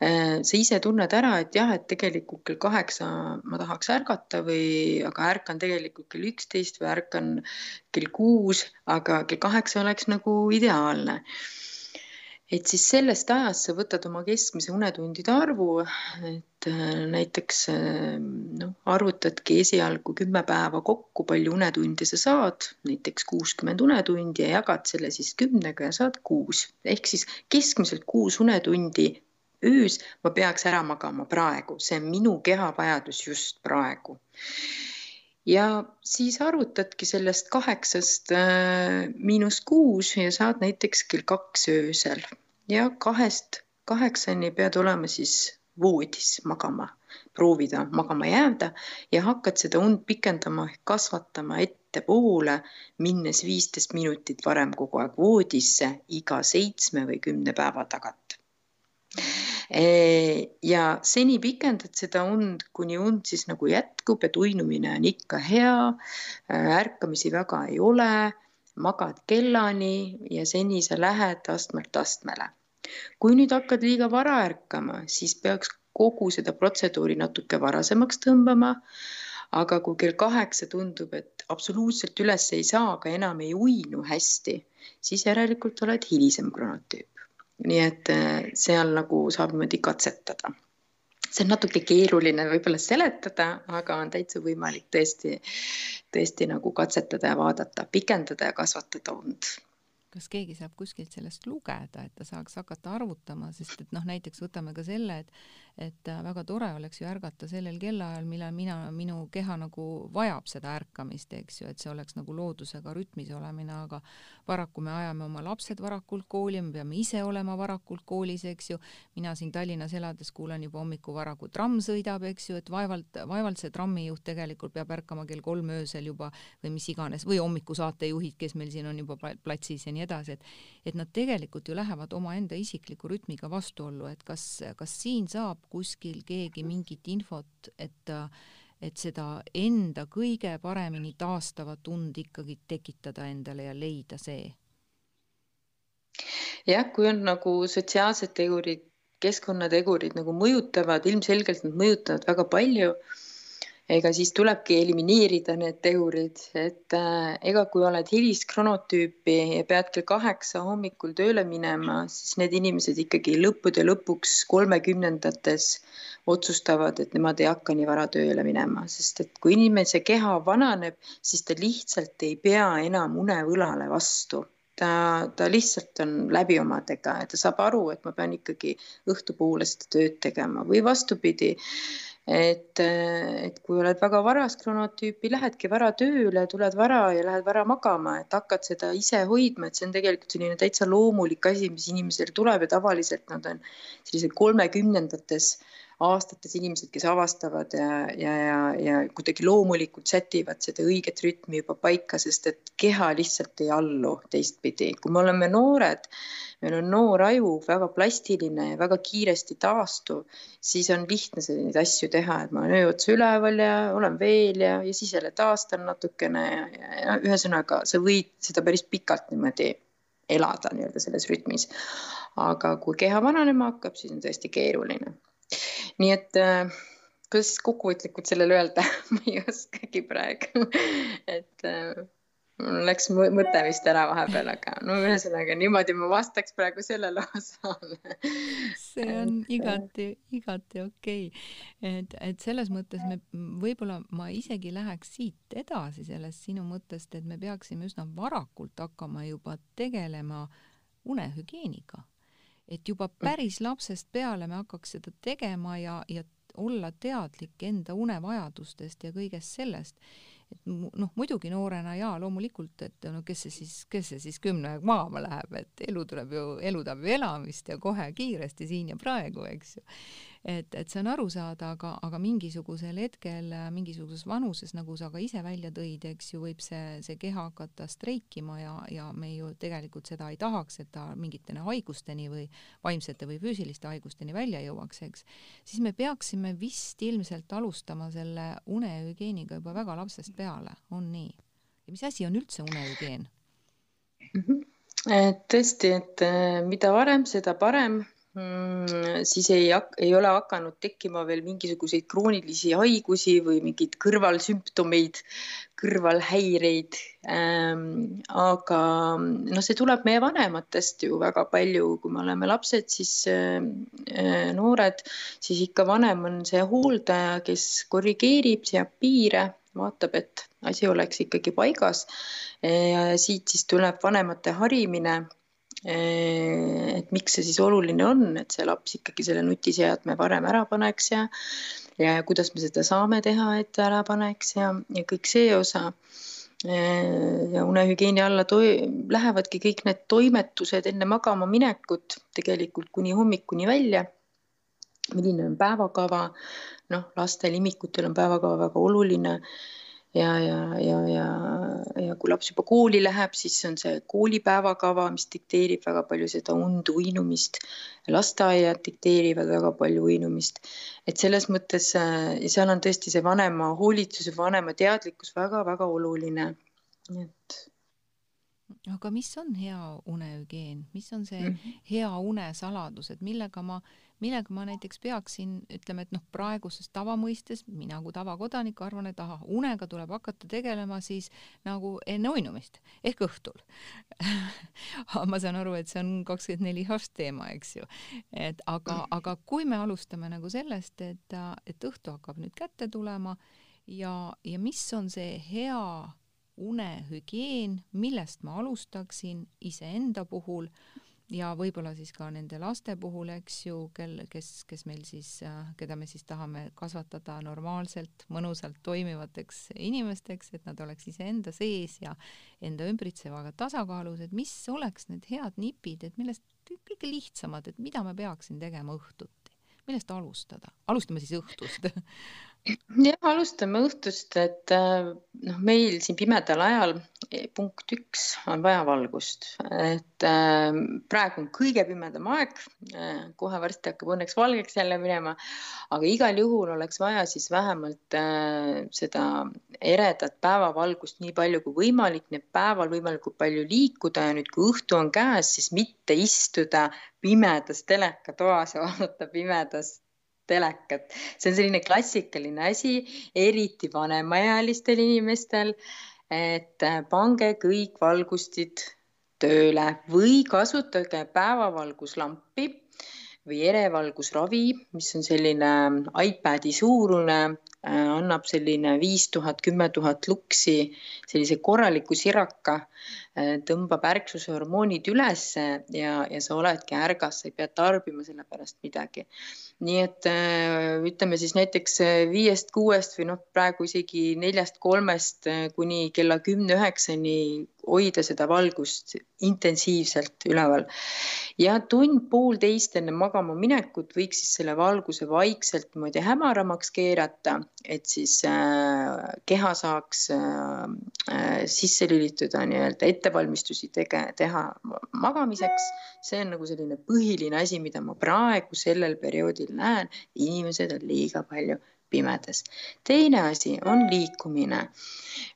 sa ise tunned ära, et jah, et tegelikult kell kaheksa ma tahaks ärgata või, aga ärkan tegelikult kell üksteist või ärkan kell kuus, aga kell kaheksa oleks nagu ideaalne et siis sellest ajast sa võtad oma keskmise unetundide arvu, et äh, näiteks äh, noh, arvutadki esialgu kümme päeva kokku, palju unetunde sa saad, näiteks kuuskümmend unetundi ja jagad selle siis kümnega ja saad kuus. Ehk siis keskmiselt kuus unetundi öös ma peaks ära magama praegu, see on minu keha vajadus just praegu. Ja siis arvutadki sellest kaheksast äh, miinus kuus ja saad näiteks kell kaks öösel ja kahest kaheksani pead olema siis voodis magama, proovida magama jääda ja hakkad seda und pikendama ehk kasvatama ettepoole, minnes viisteist minutit varem kogu aeg voodisse iga seitsme või kümne päeva tagant ja seni pikendad seda und, kuni und siis nagu jätkub, et uinumine on ikka hea, ärkamisi väga ei ole, magad kellani ja seni sa lähed astmelt astmele kui nüüd hakkad liiga vara ärkama, siis peaks kogu seda protseduuri natuke varasemaks tõmbama. aga kui kell kaheksa tundub, et absoluutselt üles ei saa, aga enam ei uinu hästi, siis järelikult oled hilisem kronotüüp. nii et äh, seal nagu saab niimoodi katsetada see on natuke keeruline võib-olla seletada, aga on täitsa võimalik tõesti, tõesti nagu katsetada ja vaadata, pikendada ja kasvatada und kas keegi saab kuskilt sellest lugeda, et ta saaks hakata arvutama, sest et noh, näiteks võtame ka selle, et et äh, väga tore oleks ju ärgata sellel kellaajal, millal mina, minu keha nagu vajab seda ärkamist, eks ju, et see oleks nagu loodusega rütmis olemine, aga paraku me ajame oma lapsed varakult kooli, me peame ise olema varakult koolis, eks ju. mina siin Tallinnas elades kuulen juba hommikul vara, kui tramm sõidab, eks ju, et vaevalt, vaevalt see trammijuht tegelikult peab ärkama kell kolm öösel juba või mis iganes või hommikusaatejuhid, kes meil siin on juba platsis ja nii edasi, et et nad tegelikult ju lähevad omaenda isikliku rütmiga vastuollu, et kas, kas siin saab kuskil keegi mingit infot, et et seda enda kõige paremini taastavat und ikkagi tekitada endale ja leida see? jah, kui on nagu sotsiaalsed tegurid, keskkonnategurid nagu mõjutavad, ilmselgelt nad mõjutavad väga palju ega siis tulebki elimineerida need tegurid, et äh, ega kui oled hiliskronotüüpi ja pead kell kaheksa hommikul tööle minema, siis need inimesed ikkagi lõppude lõpuks kolmekümnendates otsustavad, et nemad ei hakka nii vara tööle minema, sest et kui inimese keha vananeb, siis ta lihtsalt ei pea enam unevõlale vastu. Ta, ta lihtsalt on läbi omadega ja ta saab aru, et ma pean ikkagi õhtupoole seda tööd tegema või vastupidi et, et kui oled väga varast kronotüüpi, lähedki vara tööle, tuled vara ja lähed vara magama, et hakkad seda ise hoidma, et see on tegelikult selline täitsa loomulik asi, mis inimesel tuleb ja tavaliselt nad on sellised kolmekümnendates aastates inimesed, kes avastavad ja, ja, ja, ja kuidagi loomulikult sätivad seda õiget rütmi juba paika, sest et keha lihtsalt ei allu teistpidi. kui me oleme noored, meil on noor aju, väga plastiline ja väga kiiresti taastuv, siis on lihtne selliseid asju teha, et ma olen öö otsa üleval ja olen veel ja, ja siis jälle taastan natukene ja, ja, ja ühesõnaga sa võid seda päris pikalt niimoodi elada nii-öelda selles rütmis. aga kui keha vananema hakkab, siis on tõesti keeruline nii et äh, kuidas kokkuvõtlikult sellele öelda? Ma ei oskagi praegu. Et äh, mul läks mõte vist ära vahepeal, aga no ühesõnaga niimoodi ma vastaks praegu sellele osale. see on igati, igati okei. Okay.. et, et selles mõttes me võib-olla ma isegi läheks siit edasi sellest sinu mõttest, et me peaksime üsna varakult hakkama juba tegelema unehügieeniga et juba mm. päris lapsest peale me hakkaks seda tegema ja, ja olla teadlik enda unevajadustest ja kõigest sellest et noh, muidugi noorena jaa, loomulikult, et no kes see siis, kes see siis kümne aeg magama läheb, et elu tuleb ju, elu tahab ju elamist ja kohe kiiresti siin ja praegu, eks ju et, et see on aru saada, aga, aga mingisugusel hetkel, mingisuguses vanuses, nagu sa ka ise välja tõid, eks ju, võib see, see keha hakata streikima ja, ja me ju tegelikult seda ei tahaks, et ta mingitene haigusteni või vaimsete või füüsiliste haigusteni välja jõuaks, eks. siis me peaksime vist ilmselt alustama selle unehügieeniga juba väga lapsest peale, on nii? ja mis asi on üldse unehügieen mm? -hmm. et tõesti, et äh, mida varem, seda parem siis ei, ei ole hakanud tekkima veel mingisuguseid kroonilisi haigusi või mingeid kõrvalsümptomeid, kõrvalhäireid ähm,. aga noh, see tuleb meie vanematest ju väga palju, kui me oleme lapsed, siis äh, noored, siis ikka vanem on see hooldaja, kes korrigeerib, seab piire, vaatab, et asi oleks ikkagi paigas. siit siis tuleb vanemate harimine et miks see siis oluline on, et see laps ikkagi selle nutiseadme varem ära paneks ja ja kuidas me seda saame teha, et ära paneks ja, ja kõik see osa. Ja unehügieeni alla lähevadki kõik need toimetused enne magama minekut tegelikult kuni hommikuni välja. milline on päevakava, noh, lastel, imikutel on päevakava väga oluline ja, ja, ja, ja, ja kui laps juba kooli läheb, siis on see koolipäevakava, mis dikteerib väga palju seda und, uinumist. lasteaiad dikteerivad väga palju uinumist, et selles mõttes äh, seal on tõesti see vanema hoolitsus ja vanema teadlikkus väga-väga oluline, et aga mis on hea unehügieen, mis on see mm -hmm. hea une saladus, et millega ma millega ma näiteks peaksin, ütleme, et noh, praeguses tavamõistes mina kui tavakodanik arvan, et ahah, unega tuleb hakata tegelema siis nagu enne uinumist ehk õhtul ma saan aru, et see on kakskümmend neli hast teema, eks ju. et aga, aga kui me alustame nagu sellest, et, et õhtu hakkab nüüd kätte tulema ja, ja mis on see hea unehügieen, millest ma alustaksin iseenda puhul ja võib-olla siis ka nende laste puhul, eks ju, kel, kes, kes meil siis, keda me siis tahame kasvatada normaalselt, mõnusalt toimivateks inimesteks, et nad oleks iseenda sees ja enda ümbritsevaga tasakaalus, et mis oleks need head nipid, et millest kõige lihtsamad, et mida ma peaksin tegema õhtuti, millest alustada, alustame siis õhtust jah, alustame õhtust, et äh, noh, meil siin pimedal ajal eh, punkt üks on vaja valgust, et äh, praegu on kõige pimedam aeg äh,. kohe varsti hakkab õnneks valgeks jälle minema, aga igal juhul oleks vaja siis vähemalt äh, seda eredat päevavalgust nii palju kui võimalik, nii et päeval võimalikult palju liikuda ja nüüd, kui õhtu on käes, siis mitte istuda pimedas telekatoas ja vaadata pimedas telekat. see on selline klassikaline asi, eriti vanemaealistel inimestel. et äh, pange kõik valgustid tööle või kasutage päevavalguslampi või erevalgusravi, mis on selline iPadi suurune, äh, annab selline viis tuhat, kümme tuhat luksi, sellise korraliku siraka, äh, tõmbab ärksuse hormoonid ülesse ja, ja sa oledki ärgas, sa ei pea tarbima selle pärast midagi. Nii et äh, ütleme siis näiteks äh, viiest-kuuest või noh, praegu isegi neljast-kolmest äh, kuni kella kümne-üheksani hoida seda valgust intensiivselt üleval. ja tund-poolteist enne magama minekut võiks siis selle valguse vaikselt niimoodi hämaramaks keerata, et siis äh, keha saaks äh, sisse lülituda nii-öelda ettevalmistusi tege, teha magamiseks. see on nagu selline põhiline asi, mida ma praegu sellel perioodil näen, inimesed on liiga palju pimedas. teine asi on liikumine.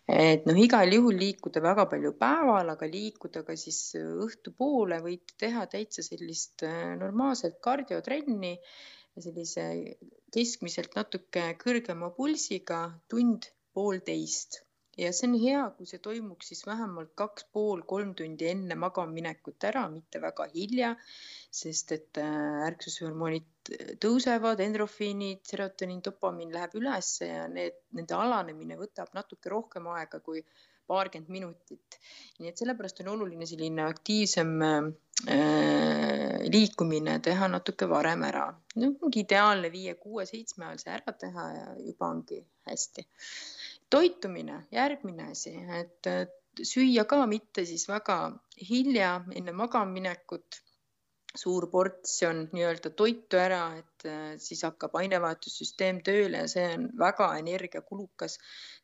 et noh, igal juhul liikuda väga palju päeval, aga liikuda ka siis õhtupoole võite teha täitsa sellist äh, normaalset kardiotrenni, sellise keskmiselt natuke kõrgema pulsiga tund-poolteist ja see on hea, kui see toimuks siis vähemalt kaks pool, kolm tundi enne magamaminekut ära, mitte väga hilja, sest et äh, ärksushormoonid tõusevad, endrofiinid, serotoniin, dopamiin läheb ülesse ja need, nende alanemine võtab natuke rohkem aega kui paarkümmend minutit. nii et sellepärast on oluline selline aktiivsem äh, liikumine teha natuke varem ära. no ongi ideaalne viie-kuue-seitsme ajal see ära teha ja juba ongi hästi toitumine, järgmine asi, et süüa ka mitte siis väga hilja enne magamaminekut suur portsjon nii-öelda toitu ära, et äh, siis hakkab ainevahetussüsteem tööle ja see on väga energiakulukas.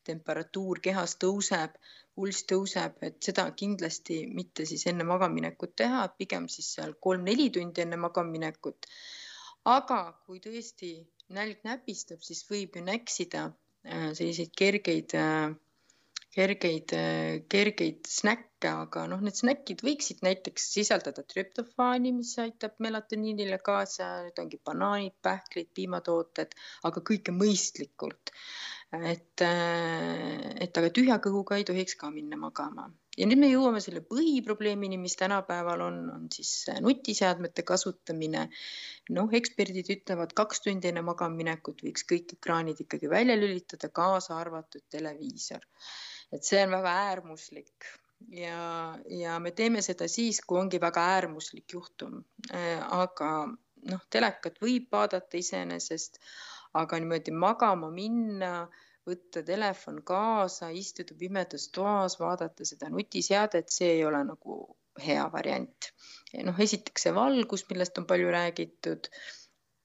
temperatuur kehas tõuseb, pulss tõuseb, et seda kindlasti mitte siis enne magamaminekut teha, pigem siis seal kolm-neli tundi enne magamaminekut. aga kui tõesti nälg näpistab, siis võib ju näksida Äh, selliseid kergeid, äh, kergeid, kergeid snäkke, aga noh, need snäkid võiksid näiteks sisaldada trüptofaani, mis aitab melatoniinile kaasa, need ongi banaanid, pähklid, piimatooted, aga kõike mõistlikult. Et, et aga tühja kõhuga ei tohiks ka minna magama ja nüüd me jõuame selle põhiprobleemini, mis tänapäeval on, on siis nutiseadmete kasutamine. noh, eksperdid ütlevad, kaks tundi enne magamaminekut võiks kõik ekraanid ikkagi välja lülitada, kaasa arvatud televiisor. et see on väga äärmuslik ja, ja me teeme seda siis, kui ongi väga äärmuslik juhtum. aga noh, telekat võib vaadata iseenesest, aga niimoodi magama minna, võtta telefon kaasa, istuda pimedas toas, vaadata seda nutiseadet, see ei ole nagu hea variant. noh, esiteks see valgus, millest on palju räägitud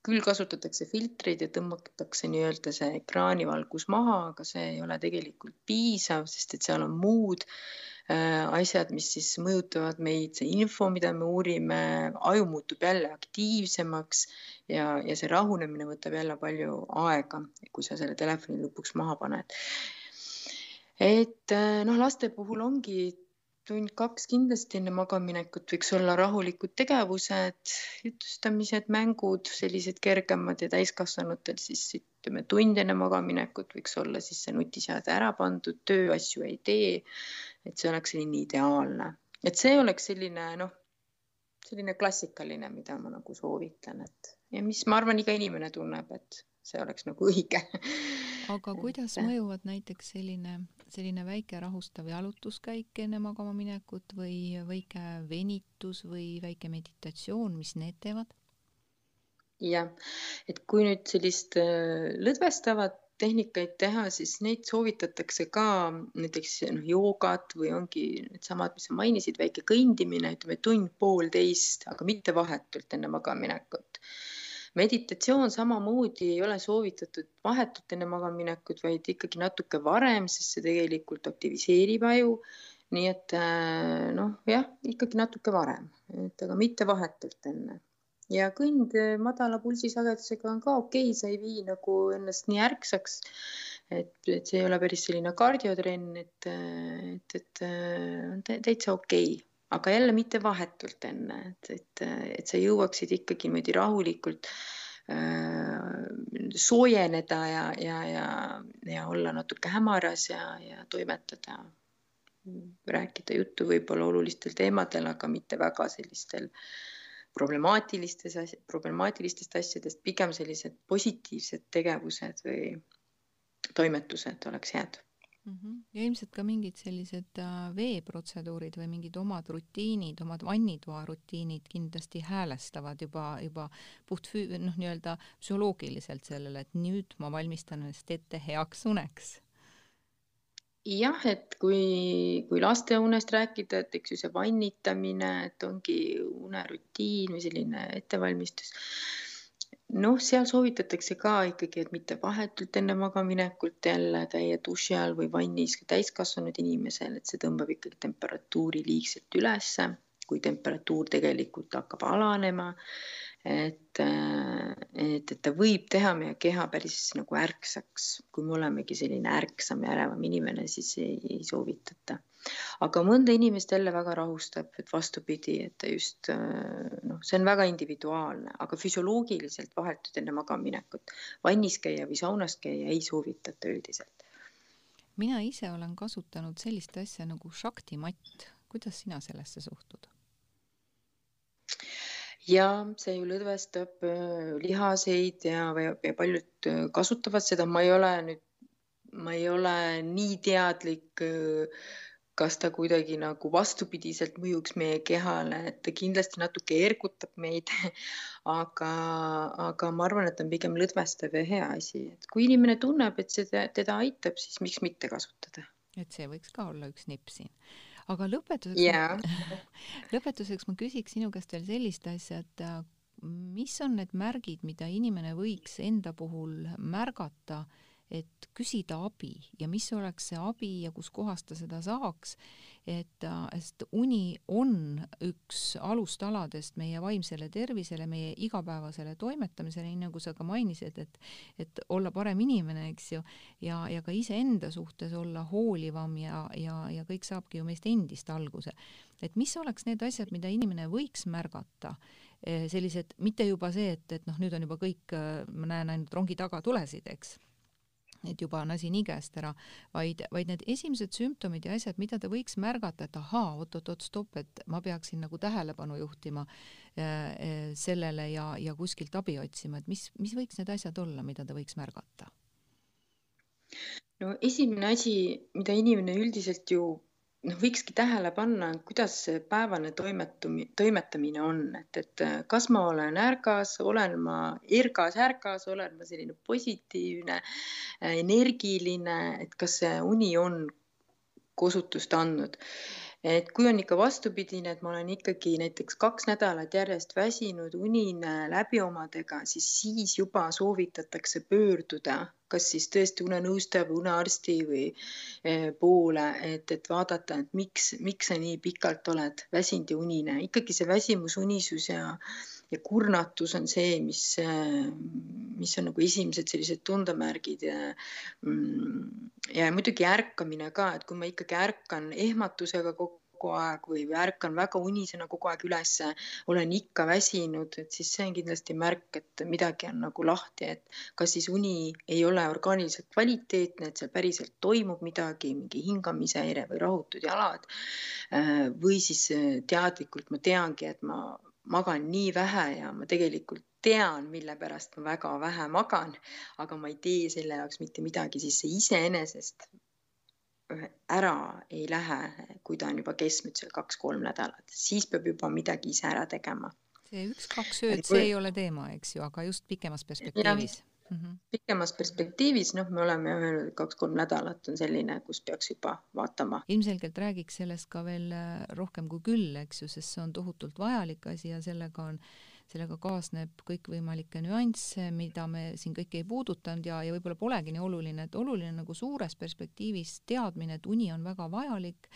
küll kasutatakse filtreid ja tõmmatakse nii-öelda see ekraanivalgus maha, aga see ei ole tegelikult piisav, sest et seal on muud äh, asjad, mis siis mõjutavad meid, see info, mida me uurime, aju muutub jälle aktiivsemaks ja, ja see rahunemine võtab jälle palju aega, kui sa selle telefoni lõpuks maha paned. et äh, noh, laste puhul ongi tund-kaks kindlasti enne magamaminekut võiks olla rahulikud tegevused, jutustamised, mängud, sellised kergemad ja täiskasvanutel siis ütleme tund enne magamaminekut võiks olla siis see nutiseade ära pandud, tööasju ei tee. et see oleks selline ideaalne, et see oleks selline noh, selline klassikaline, mida ma nagu soovitan, et ja mis ma arvan, iga inimene tunneb, et see oleks nagu õige. aga kuidas mõjuvad näiteks selline, selline väike rahustav jalutuskäik enne magama minekut või väike venitus või väike meditatsioon, mis need teevad? Jah, et kui nüüd sellist äh, lõdvestavat tehnikaid teha, siis neid soovitatakse ka näiteks noh, joogat või ongi needsamad, mis sa mainisid, väike kõndimine, ütleme tund-poolteist, aga mitte vahetult enne magamaminekut. Meditatsioon samamoodi ei ole soovitatud vahetult enne magamaminekut, vaid ikkagi natuke varem, sest see tegelikult aktiviseerib aju. nii et äh, noh, jah, ikkagi natuke varem, et aga mitte vahetult enne ja kõnd madala pulsisagedusega on ka okei okay,, sa ei vii nagu ennast nii ärksaks. et, et see ei ole päris selline kardiotrenn, et, et, et on täitsa okei okay aga jälle mitte vahetult enne, et, et, et sa jõuaksid ikkagi niimoodi rahulikult äh, soojeneda ja, ja, ja, ja olla natuke hämaras ja, ja toimetada, rääkida juttu võib-olla olulistel teemadel, aga mitte väga sellistel problemaatilistes, problemaatilistest asjadest, pigem sellised positiivsed tegevused või toimetused oleks head mm. -hmm. ja ilmselt ka mingid sellised äh, veeprotseduurid või mingid omad rutiinid, omad vannitoa rutiinid kindlasti häälestavad juba, juba puht füü-, noh, nii-öelda psühholoogiliselt sellele, et nüüd ma valmistan ennast ette heaks uneks jah, et kui, kui laste unest rääkida, et eks ju see vannitamine, et ongi unerutiin või selline ettevalmistus noh, seal soovitatakse ka ikkagi, et mitte vahetult enne magamaminekut jälle käia duši all või vannis ka täiskasvanud inimesel, et see tõmbab ikkagi temperatuuri liigselt ülesse, kui temperatuur tegelikult hakkab alanema. Et, et, et ta võib teha meie keha päris nagu ärksaks, kui me olemegi selline ärksam ja ärevam inimene, siis ei, ei soovitata aga mõnda inimest jälle väga rahustab, et vastupidi, et ta just noh, see on väga individuaalne, aga füsioloogiliselt vahetult enne magamaminekut vannis käia või saunas käia ei soovitata üldiselt. mina ise olen kasutanud sellist asja nagu Shakti matt, kuidas sina sellesse suhtud? Ja see ju lõdvestab äh, lihaseid ja, ja paljud äh, kasutavad seda, ma ei ole nüüd, ma ei ole nii teadlik äh, kas ta kuidagi nagu vastupidiselt mõjuks meie kehale, et ta kindlasti natuke ergutab meid aga, aga ma arvan, et on pigem lõdvestav ja hea asi, et kui inimene tunneb, et see teda aitab, siis miks mitte kasutada. et see võiks ka olla üks nipp siin. Aga lõpetuseks yeah. lõpetuseks ma küsiks sinu käest veel sellist asja, et äh, mis on need märgid, mida inimene võiks enda puhul märgata et küsida abi ja mis oleks see abi ja kuskohast ta seda saaks, et sest uni on üks alustaladest meie vaimsele tervisele, meie igapäevasele toimetamisele, nii nagu sa ka mainisid, et et olla parem inimene, eks ju, ja, ja ka iseenda suhtes olla hoolivam ja, ja, ja kõik saabki ju meist endist alguse. et mis oleks need asjad, mida inimene võiks märgata eh, sellised, mitte juba see, et, et noh, nüüd on juba kõik, ma näen ainult rongi tagatulesid, eks et juba on asi nii käest ära, vaid, vaid need esimesed sümptomid ja asjad, mida ta võiks märgata, et ahaa, oot-oot-oot, stopp, et ma peaksin nagu tähelepanu juhtima äh, sellele ja, ja kuskilt abi otsima, et mis, mis võiks need asjad olla, mida ta võiks märgata? no esimene asi, mida inimene üldiselt ju noh, võikski tähele panna, kuidas see päevane toimetumi-, toimetamine on, et, et kas ma olen ärgas, olen ma ergas-ärgas, olen ma selline positiivne, energiline, et kas see uni on kosutust andnud et kui on ikka vastupidine, et ma olen ikkagi näiteks kaks nädalat järjest väsinud, unine läbiomadega, siis siis juba soovitatakse pöörduda kas siis tõesti unenõustaja või unearsti või eh, poole, et, et vaadata, et miks, miks sa nii pikalt oled väsinud ja unine, ikkagi see väsimus, unisus ja ja kurnatus on see, mis, mis on nagu esimesed sellised tundemärgid ja, mm, ja muidugi ärkamine ka, et kui ma ikkagi ärkan ehmatusega kogu kogu aeg või, ärkan väga unisena kogu aeg ülesse, olen ikka väsinud, et siis see on kindlasti märk, et midagi on nagu lahti, et kas siis uni ei ole orgaaniliselt kvaliteetne, et seal päriselt toimub midagi, mingi hingamisehäire või rahutud jalad. või siis teadlikult ma teangi, et ma magan nii vähe ja ma tegelikult tean, mille pärast ma väga vähe magan, aga ma ei tee selle jaoks mitte midagi, siis see iseenesest ära ei lähe, kui ta on juba kestnud seal kaks-kolm nädalat, siis peab juba midagi ise ära tegema. see üks-kaks ööd, see ei ole teema, eks ju, aga just pikemas perspektiivis. Mm -hmm. pikemas perspektiivis, noh, me oleme öelnud, et kaks-kolm nädalat on selline, kus peaks juba vaatama. ilmselgelt räägiks sellest ka veel äh, rohkem kui küll, eks ju, sest see on tohutult vajalik asi ja sellega on, sellega kaasneb kõikvõimalikke nüansse, mida me siin kõike ei puudutanud ja, ja võib-olla polegi nii oluline, et oluline nagu suures perspektiivis teadmine, et uni on väga vajalik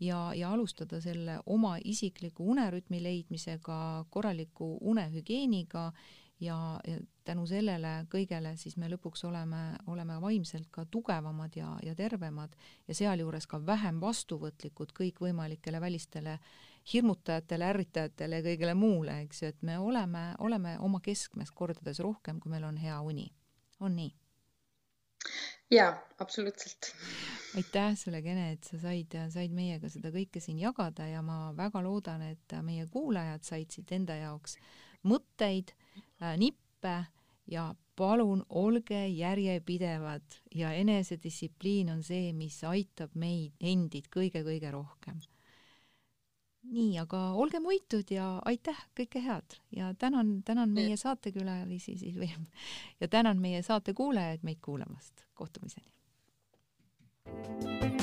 ja, ja alustada selle oma isikliku unerütmi leidmisega, korraliku unehügieeniga ja, ja tänu sellele kõigele siis me lõpuks oleme, oleme vaimselt ka tugevamad ja, ja tervemad ja sealjuures ka vähem vastuvõtlikud kõikvõimalikele välistele hirmutajatele, ärritajatele ja kõigele muule, eks ju, et me oleme, oleme oma keskmes kordades rohkem, kui meil on hea uni. on nii? jaa, absoluutselt. aitäh sulle, Kene, et sa said, said meiega seda kõike siin jagada ja ma väga loodan, et meie kuulajad said siit enda jaoks mõtteid nippe ja palun olge järjepidevad ja enesedistsipliin on see, mis aitab meid endid kõige-kõige rohkem. nii, aga olge muitud ja aitäh, kõike head ja tänan, tänan meie saatekülalisi siis või ja tänan meie saate kuulajaid meid kuulamast. kohtumiseni. thank you